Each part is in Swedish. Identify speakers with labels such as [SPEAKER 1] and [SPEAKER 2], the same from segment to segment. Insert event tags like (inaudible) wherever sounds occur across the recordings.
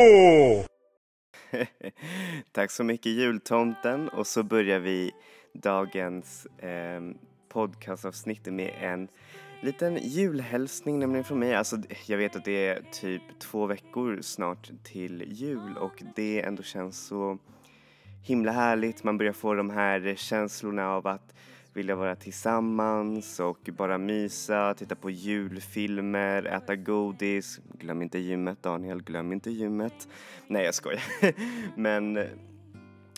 [SPEAKER 1] (laughs) Tack så mycket jultomten och så börjar vi dagens eh, podcastavsnitt med en liten julhälsning nämligen från mig. Alltså jag vet att det är typ två veckor snart till jul och det ändå känns så himla härligt. Man börjar få de här känslorna av att vilja vara tillsammans och bara mysa, titta på julfilmer, äta godis. Glöm inte gymmet Daniel, glöm inte gymmet. Nej jag skojar. (laughs) Men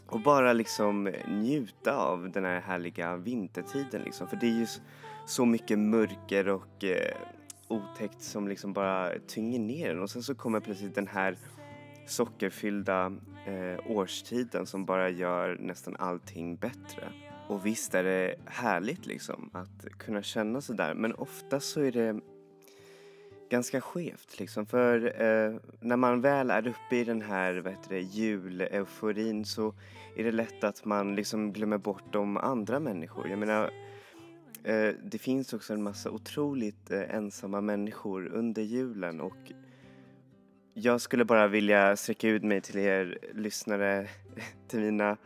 [SPEAKER 1] och bara liksom njuta av den här härliga vintertiden liksom. För det är ju så mycket mörker och eh, otäckt som liksom bara tynger ner en och sen så kommer plötsligt den här sockerfyllda eh, årstiden som bara gör nästan allting bättre. Och visst är det härligt liksom att kunna känna sådär men ofta så är det ganska skevt liksom för eh, när man väl är uppe i den här vad heter det, juleuforin så är det lätt att man liksom glömmer bort de andra människor. Jag menar eh, det finns också en massa otroligt eh, ensamma människor under julen och jag skulle bara vilja sträcka ut mig till er lyssnare, (laughs) till mina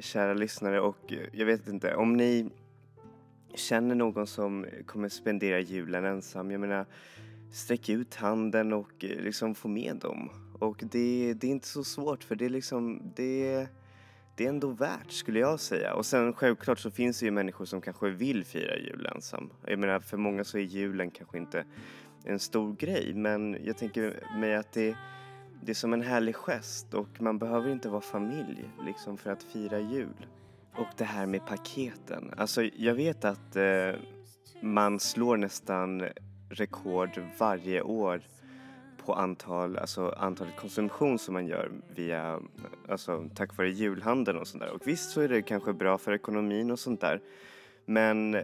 [SPEAKER 1] kära lyssnare och eh, jag vet inte om ni känner någon som kommer spendera julen ensam. Jag menar sträck ut handen och eh, liksom få med dem. Och det, det är inte så svårt för det är liksom det, det är ändå värt skulle jag säga. Och sen självklart så finns det ju människor som kanske vill fira jul ensam. Jag menar för många så är julen kanske inte en stor grej men jag tänker mig att det det är som en härlig gest och man behöver inte vara familj liksom för att fira jul. Och det här med paketen. Alltså jag vet att eh, man slår nästan rekord varje år på antal, alltså antalet konsumtion som man gör via, alltså tack vare julhandeln och sånt där. Och visst så är det kanske bra för ekonomin och sånt där. Men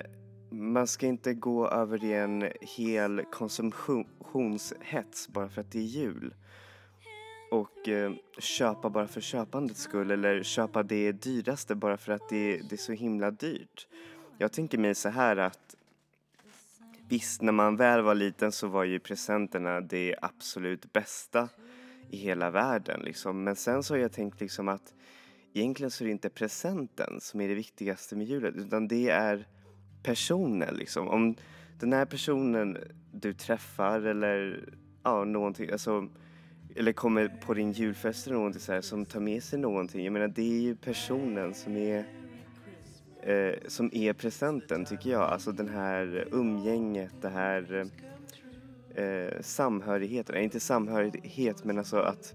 [SPEAKER 1] man ska inte gå över i en hel konsumtionshets bara för att det är jul och eh, köpa bara för köpandets skull eller köpa det dyraste bara för att det, det är så himla dyrt. Jag tänker mig så här att visst, när man väl var liten så var ju presenterna det absolut bästa i hela världen liksom. Men sen så har jag tänkt liksom att egentligen så är det inte presenten som är det viktigaste med julen utan det är personen liksom. Om den här personen du träffar eller ja, någonting, alltså eller kommer på din julfest eller någonting så här, som tar med sig någonting. Jag menar det är ju personen som är eh, som är presenten tycker jag. Alltså den här umgänget, det här eh, samhörigheten, inte samhörighet men alltså att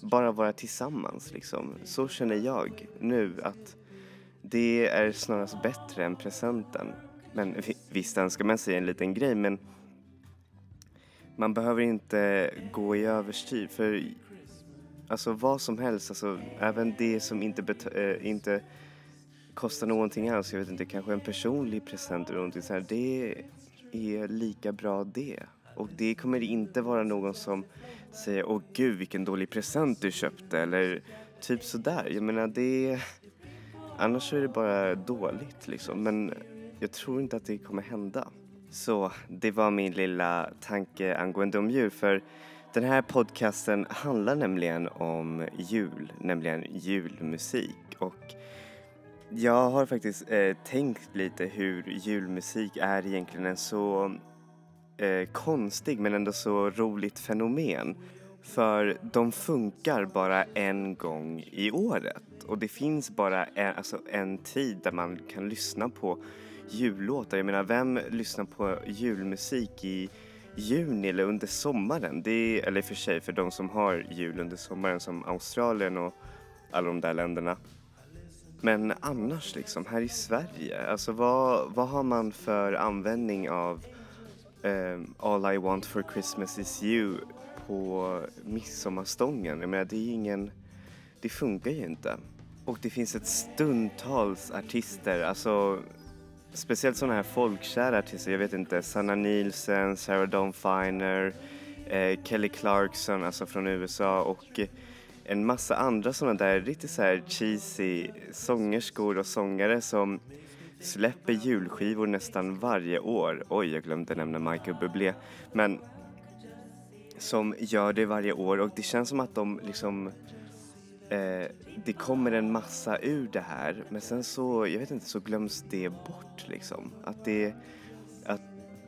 [SPEAKER 1] bara vara tillsammans liksom. Så känner jag nu att det är snarast bättre än presenten. Men visst önskar man sig en liten grej men man behöver inte gå i överstyr för alltså vad som helst, alltså även det som inte, äh, inte kostar någonting alls, jag vet inte, kanske en personlig present eller någonting så här, det är lika bra det. Och det kommer inte vara någon som säger åh gud vilken dålig present du köpte eller typ sådär. Jag menar det, annars är det bara dåligt liksom men jag tror inte att det kommer hända. Så det var min lilla tanke angående om djur för den här podcasten handlar nämligen om jul, nämligen julmusik och jag har faktiskt eh, tänkt lite hur julmusik är egentligen en så eh, konstig men ändå så roligt fenomen. För de funkar bara en gång i året och det finns bara en, alltså en tid där man kan lyssna på jullåtar. Jag menar, vem lyssnar på julmusik i juni eller under sommaren? Det är, eller för sig för de som har jul under sommaren som Australien och alla de där länderna. Men annars liksom, här i Sverige, alltså vad, vad har man för användning av um, All I want for Christmas is you på midsommarstången? Jag menar, det är ingen, det funkar ju inte. Och det finns ett stundtals artister, alltså speciellt sådana här folkkära artister, jag vet inte, Sanna Nielsen, Sarah Dawn Finer, eh, Kelly Clarkson, alltså från USA och eh, en massa andra sådana där riktigt så här cheesy sångerskor och sångare som släpper julskivor nästan varje år. Oj, jag glömde nämna Michael Bublé. Men som gör det varje år och det känns som att de liksom eh, det kommer en massa ur det här men sen så, jag vet inte, så glöms det bort liksom. Att det, att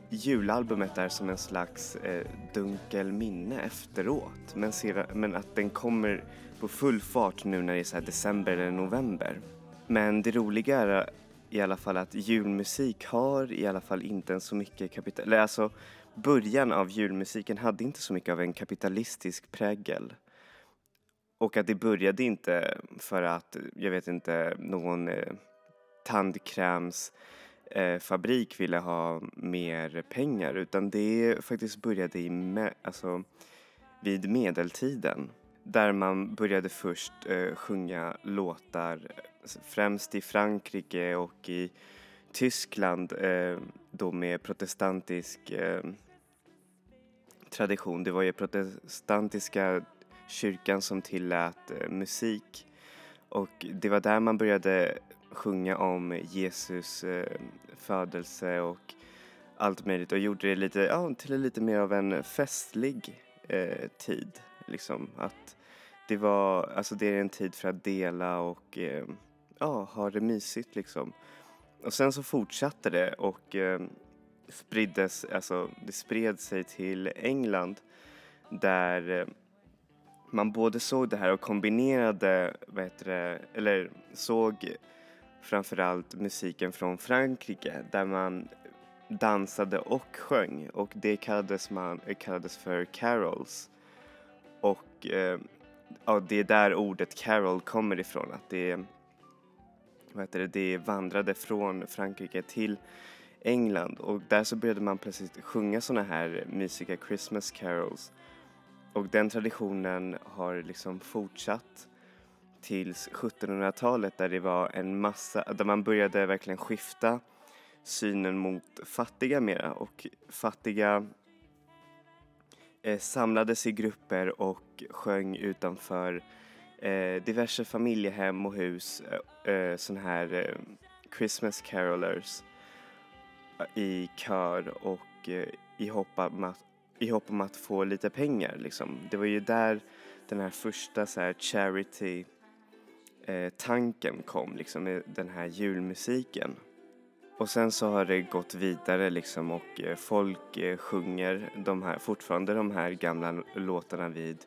[SPEAKER 1] julalbumet är som en slags eh, dunkel minne efteråt men, ser, men att den kommer på full fart nu när det är så december eller november. Men det roliga är eh, i alla fall att julmusik har i alla fall inte en så mycket kapital... Eller alltså, början av julmusiken hade inte så mycket av en kapitalistisk prägel. Och att det började inte för att, jag vet inte, någon eh, tandkrämsfabrik eh, ville ha mer pengar utan det faktiskt började i me alltså, vid medeltiden där man började först eh, sjunga låtar främst i Frankrike och i Tyskland eh, då med protestantisk eh, tradition. Det var ju protestantiska kyrkan som tillät eh, musik och det var där man började sjunga om Jesus eh, födelse och allt möjligt och gjorde det lite, ja, till lite mer av en festlig eh, tid. Liksom att det var, alltså det är en tid för att dela och eh, ja, ha det mysigt liksom. Och sen så fortsatte det och eh, spriddes, alltså det spred sig till England där eh, man både såg det här och kombinerade, vad heter det, eller såg framförallt musiken från Frankrike där man dansade och sjöng. Och det kallades, man, eh, kallades för carols. Och eh, ja, det är där ordet carol kommer ifrån, att det, vad heter det, det vandrade från Frankrike till England. Och där så började man plötsligt sjunga såna här eh, mysiga Christmas carols och den traditionen har liksom fortsatt tills 1700-talet där det var en massa, där man började verkligen skifta synen mot fattiga mera. Och fattiga eh, samlades i grupper och sjöng utanför eh, diverse familjehem och hus, eh, eh sån här eh, Christmas carolers eh, i kör och eh, i hopp om att i hopp om att få lite pengar liksom. Det var ju där den här första så här charity eh, tanken kom liksom med den här julmusiken. Och sen så har det gått vidare liksom och eh, folk eh, sjunger de här, fortfarande de här gamla låtarna vid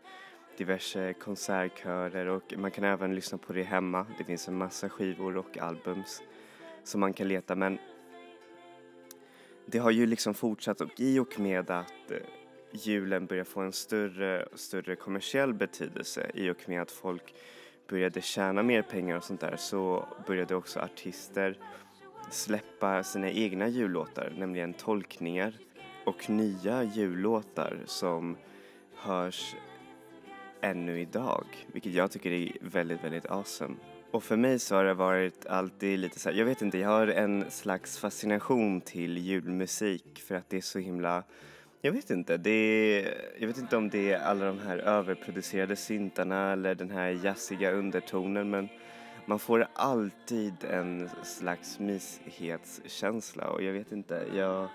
[SPEAKER 1] diverse konsertkörer och man kan även lyssna på det hemma. Det finns en massa skivor och albums som man kan leta men det har ju liksom fortsatt och i och med att eh, julen börjar få en större, större kommersiell betydelse i och med att folk började tjäna mer pengar och sånt där så började också artister släppa sina egna jullåtar, nämligen tolkningar och nya jullåtar som hörs ännu idag, vilket jag tycker är väldigt, väldigt awesome. Och för mig så har det varit alltid lite så här, jag vet inte, jag har en slags fascination till julmusik för att det är så himla jag vet inte. Det är, jag vet inte om det är alla de här överproducerade syntarna eller den här jazziga undertonen men man får alltid en slags myshetskänsla och jag vet inte, jag,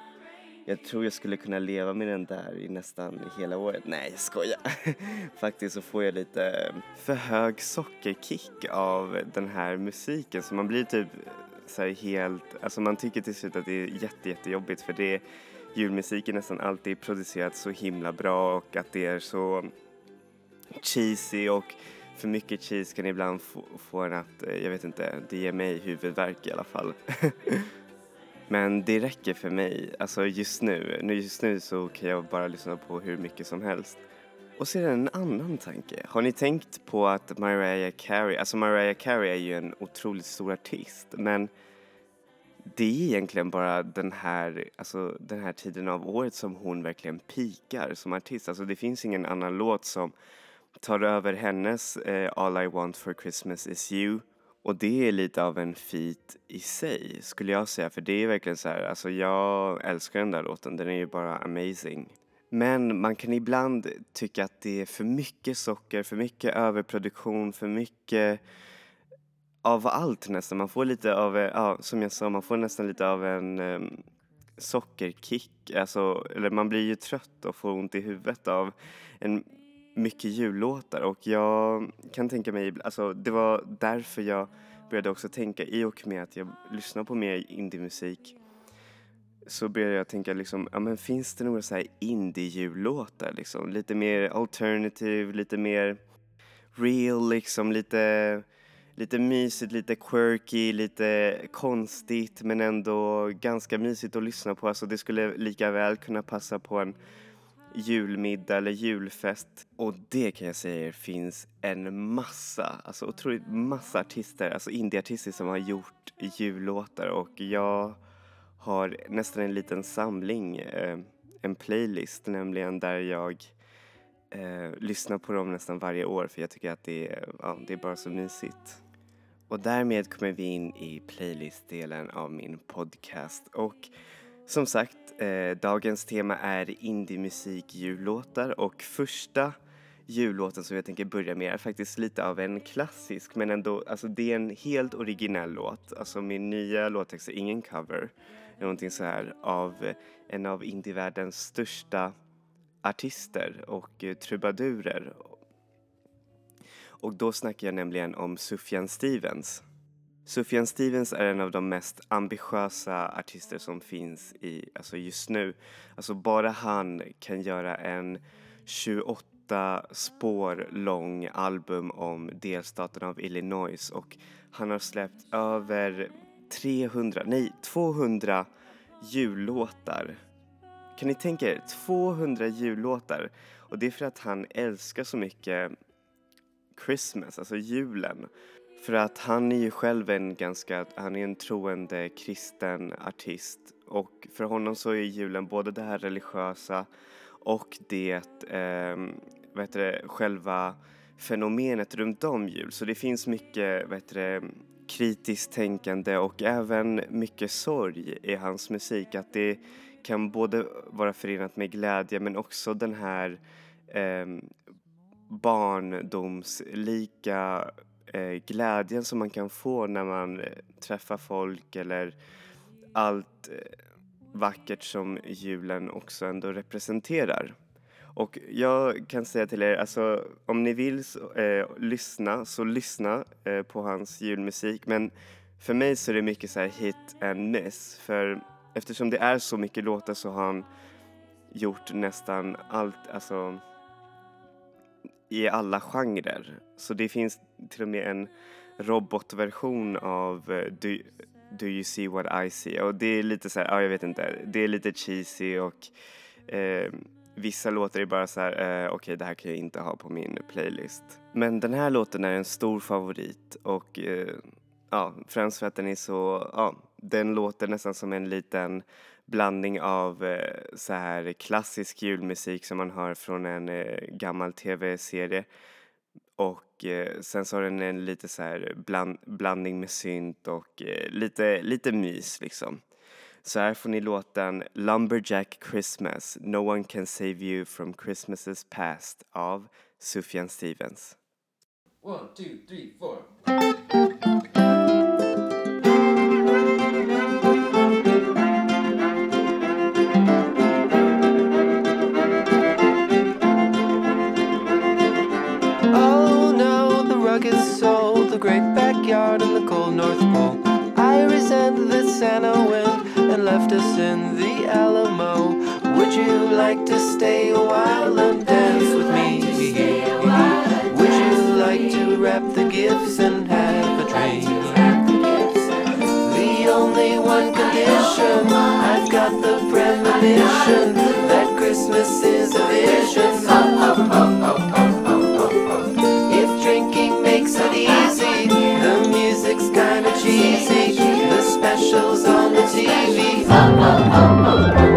[SPEAKER 1] jag tror jag skulle kunna leva med den där i nästan hela året. Nej, jag skojar. (laughs) Faktiskt så får jag lite för hög sockerkick av den här musiken så man blir typ så helt, alltså man tycker till slut att det är jätte, jättejobbigt för det Julmusik är nästan alltid producerat så himla bra och att det är så cheesy och för mycket cheese kan ibland få, få en att, eh, jag vet inte, det ger mig huvudvärk i alla fall. (laughs) Men det räcker för mig, alltså just nu. Just nu så kan jag bara lyssna på hur mycket som helst. Och sedan en annan tanke. Har ni tänkt på att Mariah Carey, alltså Mariah Carey är ju en otroligt stor artist men det är egentligen bara den här, alltså, den här tiden av året som hon verkligen pikar som artist. Alltså det finns ingen annan låt som tar över hennes eh, All I want for Christmas is you. Och det är lite av en feat i sig skulle jag säga för det är verkligen så här, alltså jag älskar den där låten, den är ju bara amazing. Men man kan ibland tycka att det är för mycket socker, för mycket överproduktion, för mycket av allt nästan. Man får lite av, eh, ja som jag sa, man får nästan lite av en um, sockerkick, alltså, eller man blir ju trött och får ont i huvudet av en mycket jullåtar och jag kan tänka mig, alltså det var därför jag började också tänka i och med att jag lyssnar på mer indiemusik så började jag tänka liksom, ja men finns det några så här indie-jullåtar liksom? Lite mer alternative, lite mer real liksom, lite, lite mysigt, lite quirky, lite konstigt men ändå ganska mysigt att lyssna på. Alltså det skulle lika väl kunna passa på en julmiddag eller julfest. Och det kan jag säga finns en massa, alltså otroligt massa artister, alltså indieartister som har gjort jullåtar och jag har nästan en liten samling, eh, en playlist nämligen där jag eh, lyssnar på dem nästan varje år för jag tycker att det är, ja, det är bara så mysigt. Och därmed kommer vi in i playlistdelen av min podcast och som sagt, eh, dagens tema är indiemusik jullåtar och första jullåten som jag tänker börja med är faktiskt lite av en klassisk men ändå, alltså det är en helt originell låt. Alltså min nya låttext är ingen cover någonting så här av eh, en av indievärldens största artister och eh, trubadurer. Och då snackar jag nämligen om Sufjan Stevens. Sufjan Stevens är en av de mest ambitiösa artister som finns i, alltså just nu. Alltså bara han kan göra en 28 spår lång album om delstaten av Illinois och han har släppt över 300, nej 200 jullåtar. Kan ni tänka er 200 jullåtar? Och det är för att han älskar så mycket Christmas, alltså julen. För att han är ju själv en ganska, han är en troende kristen artist och för honom så är julen både det här religiösa och det, eh, vad heter det, själva fenomenet runt om jul. Så det finns mycket, vad heter det, kritiskt tänkande och även mycket sorg i hans musik. Att det kan både vara förenat med glädje men också den här eh, barndomslika eh, glädjen som man kan få när man eh, träffar folk eller allt eh, vackert som julen också ändå representerar. Och jag kan säga till er, alltså om ni vill eh, lyssna så lyssna eh, på hans julmusik. Men för mig så är det mycket så hit and miss. För eftersom det är så mycket låtar så har han gjort nästan allt, alltså i alla genrer. Så det finns till och med en robotversion av eh, Do, Do you see what I see? Och det är lite så här, ja jag vet inte, det är lite cheesy och eh, Vissa låtar är bara så här, eh, okej okay, det här kan jag inte ha på min playlist. Men den här låten är en stor favorit och eh, ja, främst för att den är så, ja, den låter nästan som en liten blandning av eh, så här klassisk julmusik som man hör från en eh, gammal tv-serie och eh, sen så har den en lite så här bland, blandning med synt och eh, lite, lite mys liksom. Så här får ni låten Lumberjack Christmas, No One Can Save You from Christmases Past av Sufjan Stevens. One, two, three, four. The great backyard and the cold North Pole. I resent the Santa wind and left us in the Alamo. Would you like to stay a while and dance with me? Would you like to wrap the gifts and have a drink? The only one condition, I've got the premonition that Christmas is a vision. If oh, oh, oh.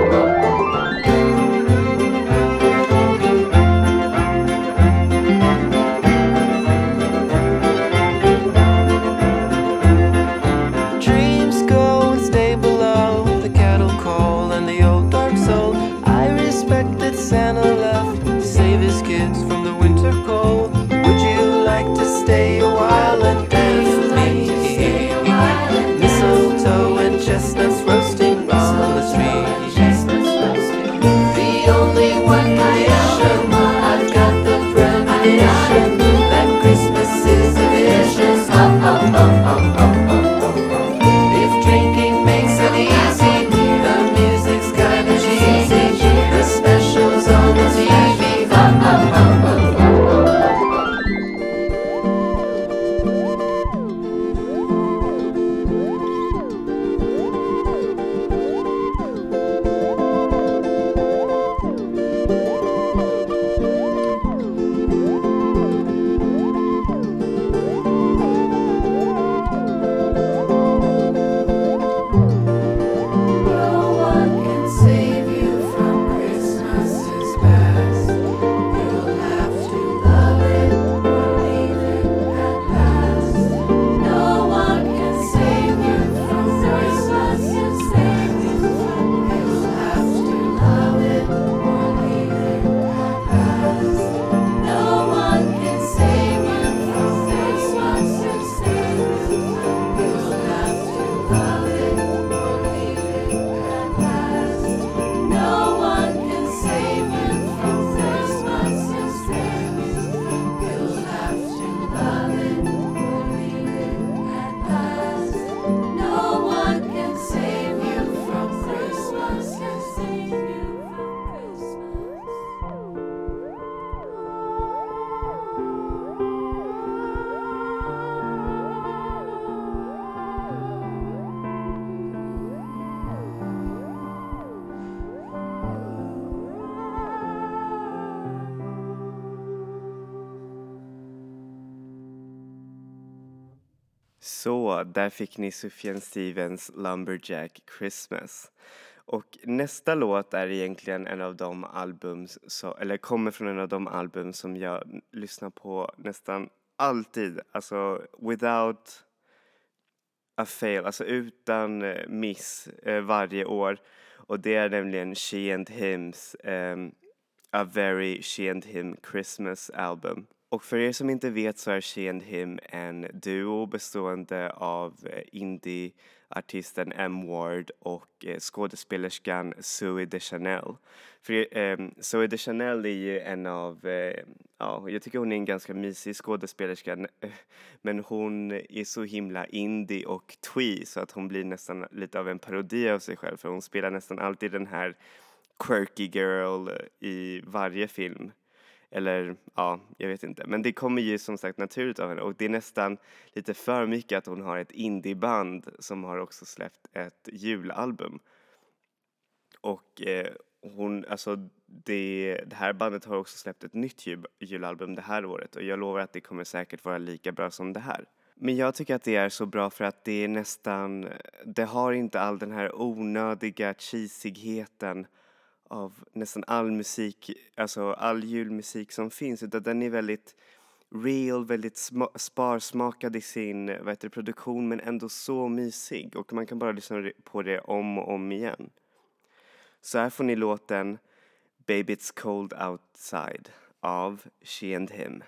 [SPEAKER 1] Där fick ni Sufjan Stevens Lumberjack Christmas. Och nästa låt är egentligen en av de album, så, eller kommer från en av de album som jag lyssnar på nästan alltid, alltså without a fail, alltså utan eh, miss eh, varje år. Och det är nämligen She and Hims um, A Very She and Him Christmas Album. Och för er som inte vet så är She and Him en duo bestående av eh, indieartisten M. Ward och eh, skådespelerskan Zoe de Chanel. För um, Zoe de Chanel är ju en av, uh, ja, jag tycker hon är en ganska mysig skådespelerska (laughs) men hon är så himla indie och twee så att hon blir nästan lite av en parodi av sig själv för hon spelar nästan alltid den här quirky girl i varje film. Eller ja, jag vet inte. Men det kommer ju som sagt naturligt av henne och det är nästan lite för mycket att hon har ett indieband som har också släppt ett julalbum. Och eh, hon, alltså det, det här bandet har också släppt ett nytt jul, julalbum det här året och jag lovar att det kommer säkert vara lika bra som det här. Men jag tycker att det är så bra för att det är nästan, det har inte all den här onödiga cheesigheten av nästan all musik, alltså all julmusik som finns utan den är väldigt real, väldigt sparsmakad i sin vad heter det, produktion men ändå så mysig och man kan bara lyssna på det om och om igen. Så här får ni låten Baby It's Cold Outside av She and Him.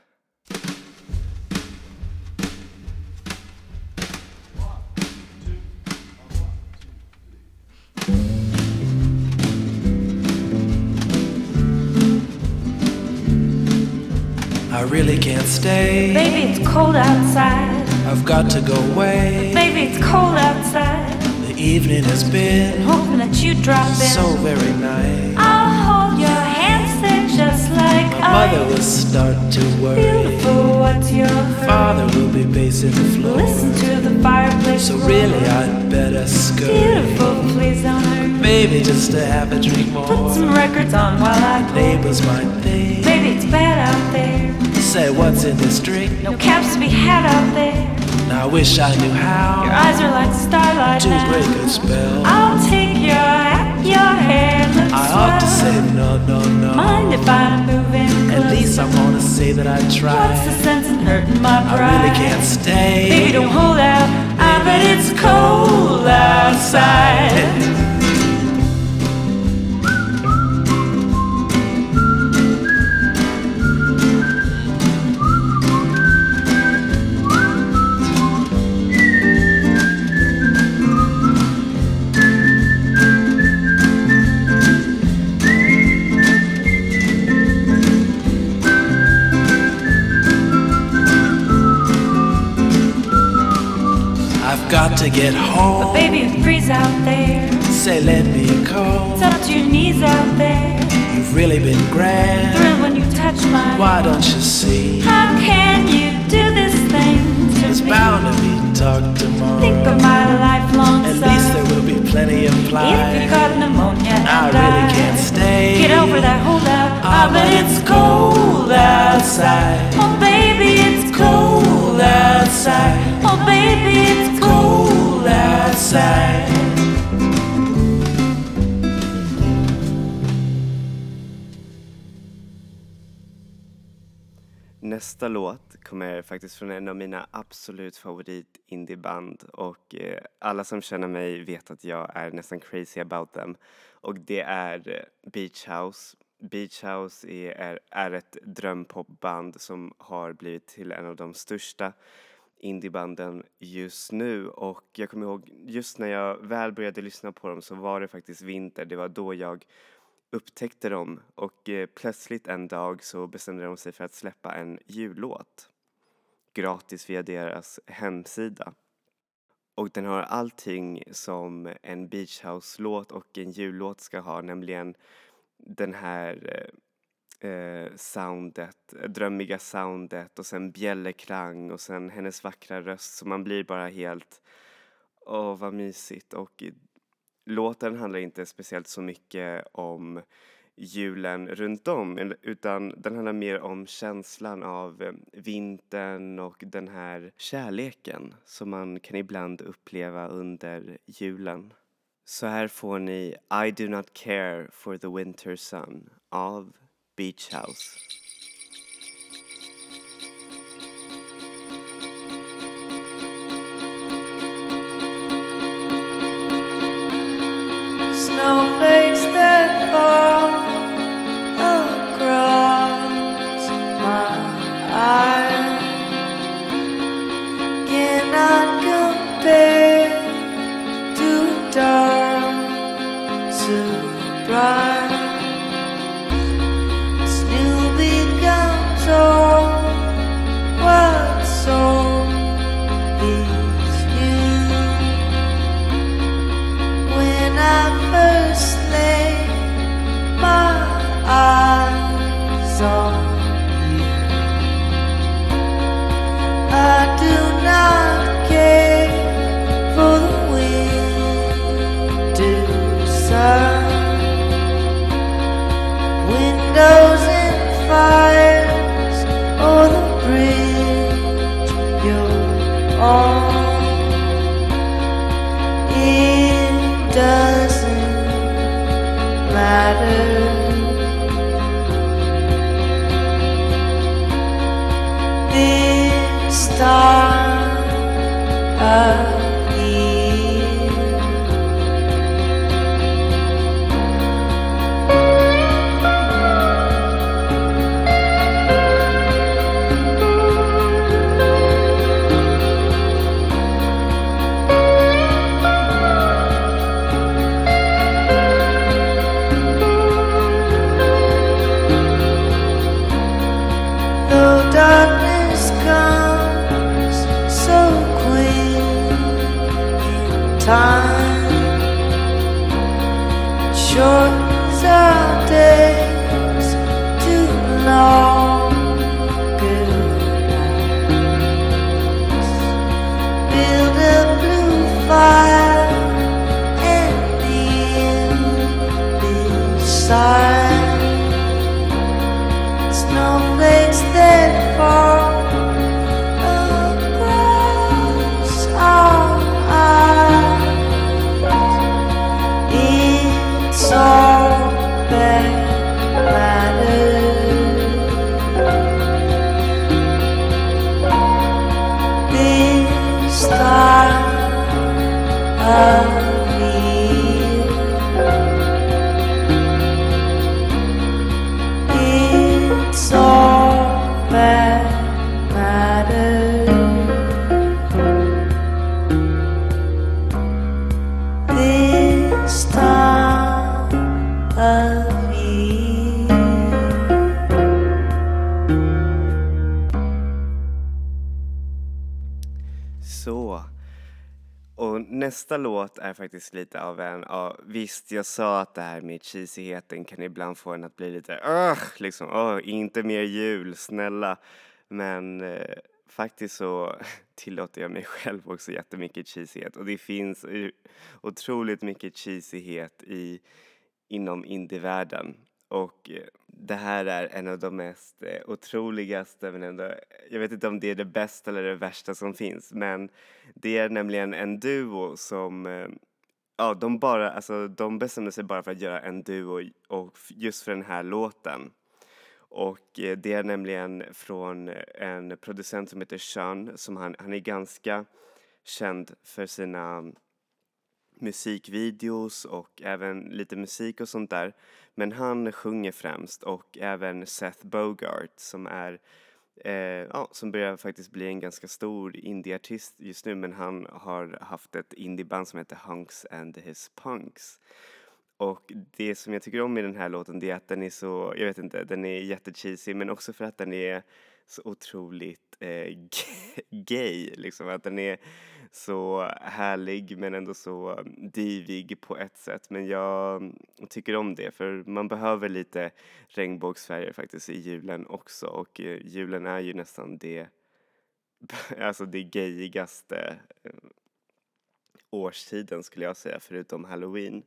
[SPEAKER 2] I really can't stay.
[SPEAKER 3] Baby, it's cold outside.
[SPEAKER 2] I've got to go away.
[SPEAKER 3] Baby, it's cold outside.
[SPEAKER 2] The evening has been
[SPEAKER 3] Hoping that you drop in.
[SPEAKER 2] so very nice.
[SPEAKER 3] I'll hold your hands, they're just like
[SPEAKER 2] My mother will start to worry.
[SPEAKER 3] Beautiful, what's your
[SPEAKER 2] Father will be pacing the floor.
[SPEAKER 3] Listen to the fireplace.
[SPEAKER 2] So
[SPEAKER 3] roar.
[SPEAKER 2] really, I'd better scurry.
[SPEAKER 3] Beautiful, please don't hurt me.
[SPEAKER 2] Maybe just to have a drink more.
[SPEAKER 3] Put some records on while I.
[SPEAKER 2] Neighbors might think.
[SPEAKER 3] Baby, it's bad out there.
[SPEAKER 2] Say what's in this drink.
[SPEAKER 3] No caps to be had out there.
[SPEAKER 2] Now I wish I knew how.
[SPEAKER 3] Your eyes are like starlight
[SPEAKER 2] to
[SPEAKER 3] now.
[SPEAKER 2] break a spell.
[SPEAKER 3] I'll take your hat, your hair looks
[SPEAKER 2] I ought to say no, no, no.
[SPEAKER 3] Mind if I'm moving
[SPEAKER 2] At least I'm gonna say that I tried.
[SPEAKER 3] What's the sense in hurting my pride?
[SPEAKER 2] I really can't stay.
[SPEAKER 3] Baby, don't hold out. I bet it's cold outside.
[SPEAKER 2] I've got to get home.
[SPEAKER 3] But baby, it freeze out there.
[SPEAKER 2] Say, let me go.
[SPEAKER 3] It's up to your knees out there.
[SPEAKER 2] You've really been grand.
[SPEAKER 3] Thrill when you touch my.
[SPEAKER 2] Why don't you see?
[SPEAKER 3] How can you do this thing to
[SPEAKER 2] It's
[SPEAKER 3] me?
[SPEAKER 2] bound to be talk tomorrow.
[SPEAKER 3] Think of my lifelong
[SPEAKER 2] At least there will be plenty of
[SPEAKER 3] Even if you caught pneumonia and
[SPEAKER 2] I really can't stay.
[SPEAKER 3] Get over that holdout.
[SPEAKER 2] Ah, but it's cold outside.
[SPEAKER 3] Oh, baby, it's cold outside. Oh, baby, it's
[SPEAKER 2] Cold outside.
[SPEAKER 1] Nästa låt kommer faktiskt från en av mina absolut favorit indieband och eh, alla som känner mig vet att jag är nästan crazy about them. Och det är eh, Beach House. Beach House är, är, är ett drömpopband som har blivit till en av de största indiebanden just nu och jag kommer ihåg just när jag väl började lyssna på dem så var det faktiskt vinter. Det var då jag upptäckte dem och eh, plötsligt en dag så bestämde de sig för att släppa en jullåt gratis via deras hemsida. Och den har allting som en beach house-låt och en jullåt ska ha, nämligen den här eh, eh, soundet, drömmiga soundet och sen bjällerklang och sen hennes vackra röst så man blir bara helt, åh vad mysigt och låten handlar inte speciellt så mycket om julen runt om utan den handlar mer om känslan av eh, vintern och den här kärleken som man kan ibland uppleva under julen. Så här får ni I do not care for the winter sun av Beach House.
[SPEAKER 4] Snowflakes
[SPEAKER 1] Så. Och nästa låt är faktiskt lite av en, ja, visst jag sa att det här med cheesigheten kan ibland få en att bli lite Ugh! liksom, åh, inte mer jul, snälla. Men eh, faktiskt så (laughs) tillåter jag mig själv också jättemycket cheesighet och det finns otroligt mycket cheesighet i, inom indievärlden. Och eh, det här är en av de mest eh, otroligaste, men ändå, jag vet inte om det är det bästa eller det värsta som finns, men det är nämligen en duo som, eh, ja, de bara, alltså de bestämde sig bara för att göra en duo och just för den här låten. Och det är nämligen från en producent som heter Sean, som han, han är ganska känd för sina musikvideos och även lite musik och sånt där. Men han sjunger främst och även Seth Bogart som är eh, ja, som börjar faktiskt bli en ganska stor indieartist just nu men han har haft ett indieband som heter Hunks and his Punks. Och det som jag tycker om i den här låten det är att den är så, jag vet inte, den är jättecheesy men också för att den är så otroligt eh, (laughs) gay liksom. Att den är så härlig men ändå så divig på ett sätt. Men jag tycker om det för man behöver lite regnbågsfärger faktiskt i julen också och eh, julen är ju nästan det, (laughs) alltså det gayigaste eh, årstiden skulle jag säga förutom halloween.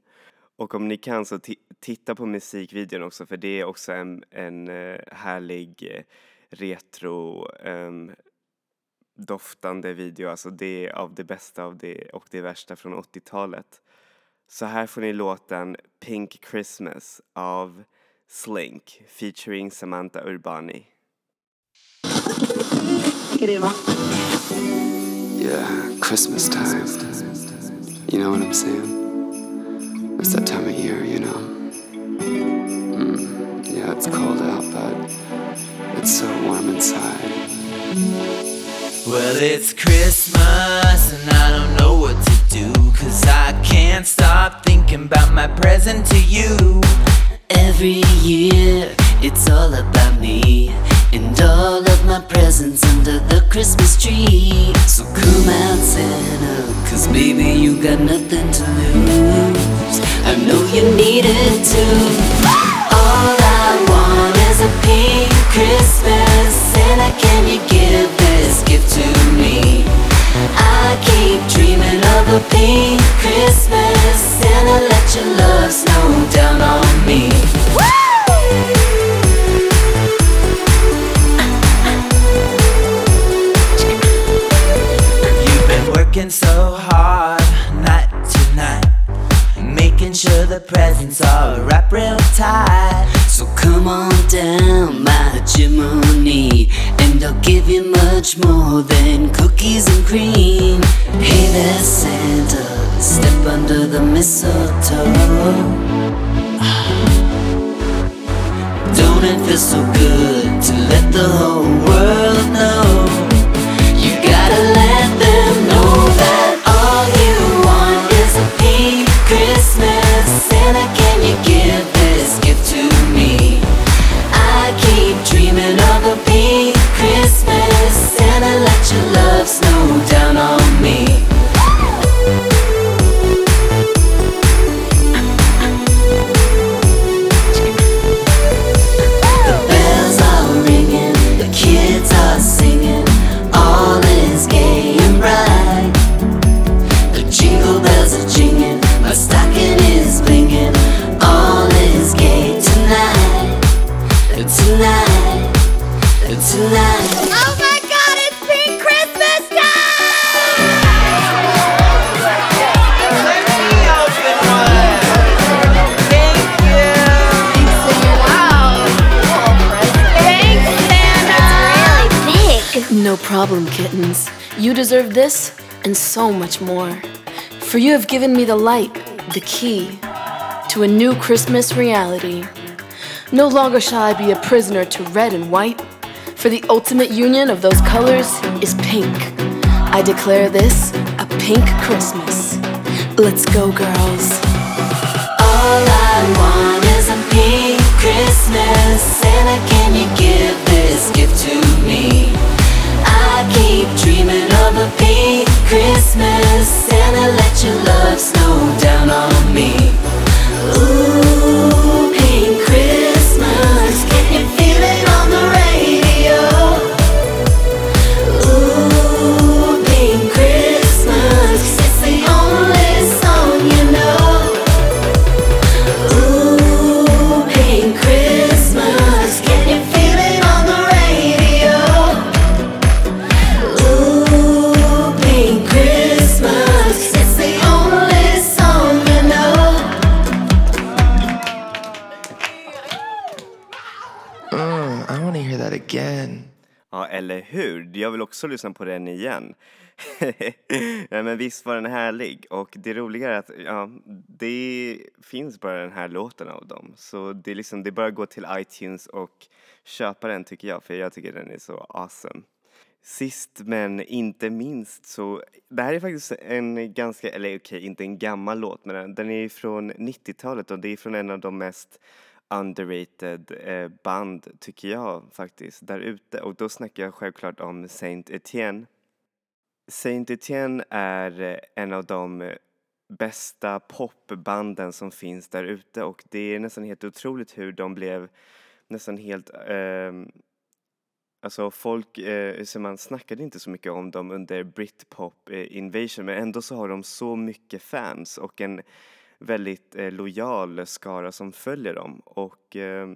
[SPEAKER 1] Och om ni kan så titta på musikvideon också för det är också en, en eh, härlig eh, retro um, doftande video, alltså det är av det bästa av det och det värsta från 80-talet. Så här får ni låten Pink Christmas av Slink featuring Samantha Urbani.
[SPEAKER 5] Yeah, Christmas time. You know what I'm saying? It's that time of year, you know. Mm, yeah, it's cold out, but it's so warm inside.
[SPEAKER 4] Well, it's Christmas and I don't know what to do. Cause I can't stop thinking about my present to you.
[SPEAKER 6] Every year, it's all about me and all of my presents under the Christmas tree. So come out, Santa, cause baby, you got nothing to lose. I know you need it too. All I want is a pink Christmas. Santa, can you give this gift to me? I keep dreaming of a pink Christmas. Santa, let your love
[SPEAKER 4] presents are wrapped real tight.
[SPEAKER 6] So come on down my chimney, and I'll give you much more than cookies and cream. Hey there, Santa, step under the mistletoe. Don't it feel so good to let the whole world know?
[SPEAKER 7] Given me the light, the key to a new Christmas reality. No longer shall I be a prisoner to red and white, for the ultimate union of those colors is pink. I declare this a pink Christmas. Let's go, girls.
[SPEAKER 6] All I want is a pink Christmas. Santa, can you give
[SPEAKER 1] lyssna på den igen. (laughs) Nej, men visst var den härlig och det roliga är att ja, det finns bara den här låten av dem. Så det är liksom, det är bara att gå till iTunes och köpa den tycker jag, för jag tycker den är så awesome. Sist men inte minst så, det här är faktiskt en ganska, eller okej, inte en gammal låt, men den- den är ju från 90-talet och det är från en av de mest underrated eh, band, tycker jag faktiskt, där ute. Och då snackar jag självklart om Saint Etienne. Saint Etienne är eh, en av de bästa popbanden som finns där ute och det är nästan helt otroligt hur de blev nästan helt eh, Alltså folk, eh, så man snackade inte så mycket om dem under Britpop eh, invasion men ändå så har de så mycket fans och en väldigt eh, lojal skara som följer dem och eh,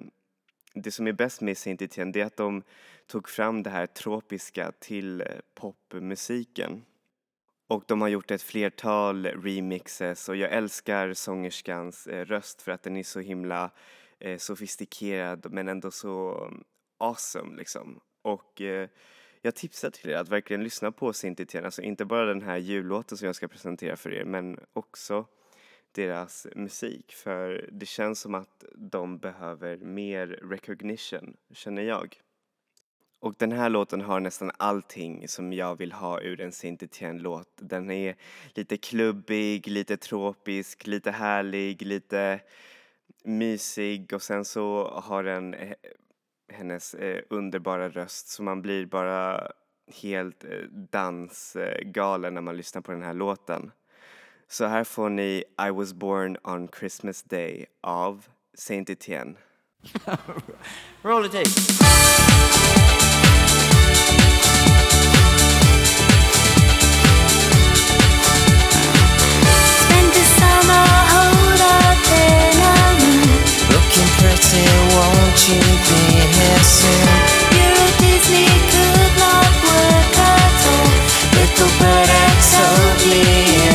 [SPEAKER 1] det som är bäst med Saint Etienne det är att de tog fram det här tropiska till eh, popmusiken. Och de har gjort ett flertal remixes och jag älskar sångerskans eh, röst för att den är så himla eh, sofistikerad men ändå så mm, awesome liksom. Och eh, jag tipsar till er att verkligen lyssna på Saint Etienne, alltså inte bara den här jullåten som jag ska presentera för er men också deras musik för det känns som att de behöver mer recognition, känner jag. Och den här låten har nästan allting som jag vill ha ur en Saint Etienne-låt. Den är lite klubbig, lite tropisk, lite härlig, lite mysig och sen så har den eh, hennes eh, underbara röst så man blir bara helt eh, dansgalen när man lyssnar på den här låten. Så här får ni I was born on Christmas day av Saint Etienne. (laughs)
[SPEAKER 8] Roll the tape.
[SPEAKER 9] Spent the summer holed up in a room.
[SPEAKER 8] Looking pretty, won't you be here soon?
[SPEAKER 9] Euro Disney could not work at all.
[SPEAKER 8] Little bird had told me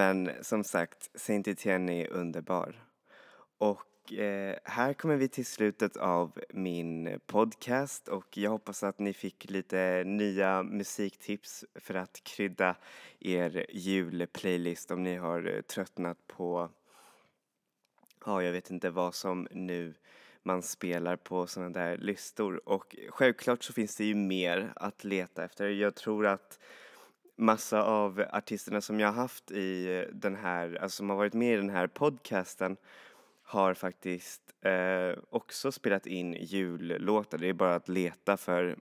[SPEAKER 1] men som sagt, Saint Etienne är underbar. Och eh, här kommer vi till slutet av min podcast och jag hoppas att ni fick lite nya musiktips för att krydda er julplaylist om ni har eh, tröttnat på, ja jag vet inte vad som nu man spelar på sådana där listor och självklart så finns det ju mer att leta efter. Jag tror att massa av artisterna som jag har haft i eh, den här, alltså som har varit med i den här podcasten har faktiskt eh, också spelat in jullåtar. Det är bara att leta för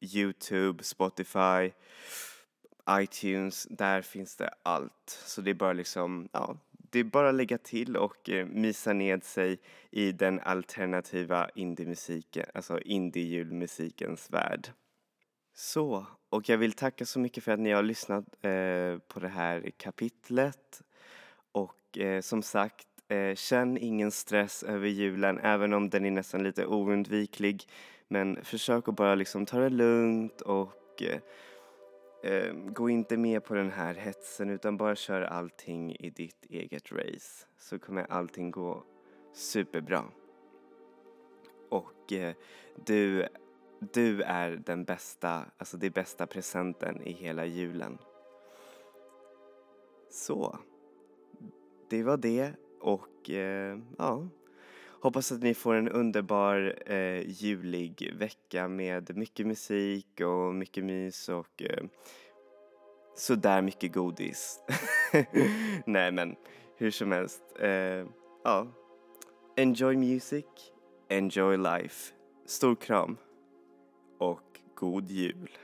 [SPEAKER 1] Youtube, Spotify, iTunes, där finns det allt. Så det är bara liksom, ja, det är bara att lägga till och eh, mysa ned sig i den alternativa indiemusiken, alltså indie-julmusikens värld. Så, och jag vill tacka så mycket för att ni har lyssnat eh, på det här kapitlet. Och eh, som sagt, eh, känn ingen stress över julen, även om den är nästan lite oundviklig. Men försök att bara liksom ta det lugnt och eh, eh, gå inte med på den här hetsen utan bara kör allting i ditt eget race. Så kommer allting gå superbra. Och eh, du, du är den bästa, alltså det bästa presenten i hela julen. Så, det var det och eh, ja, hoppas att ni får en underbar eh, julig vecka med mycket musik och mycket mys och eh, sådär mycket godis. (laughs) Nej men hur som helst, eh, ja. Enjoy music, enjoy life. Stor kram och god jul.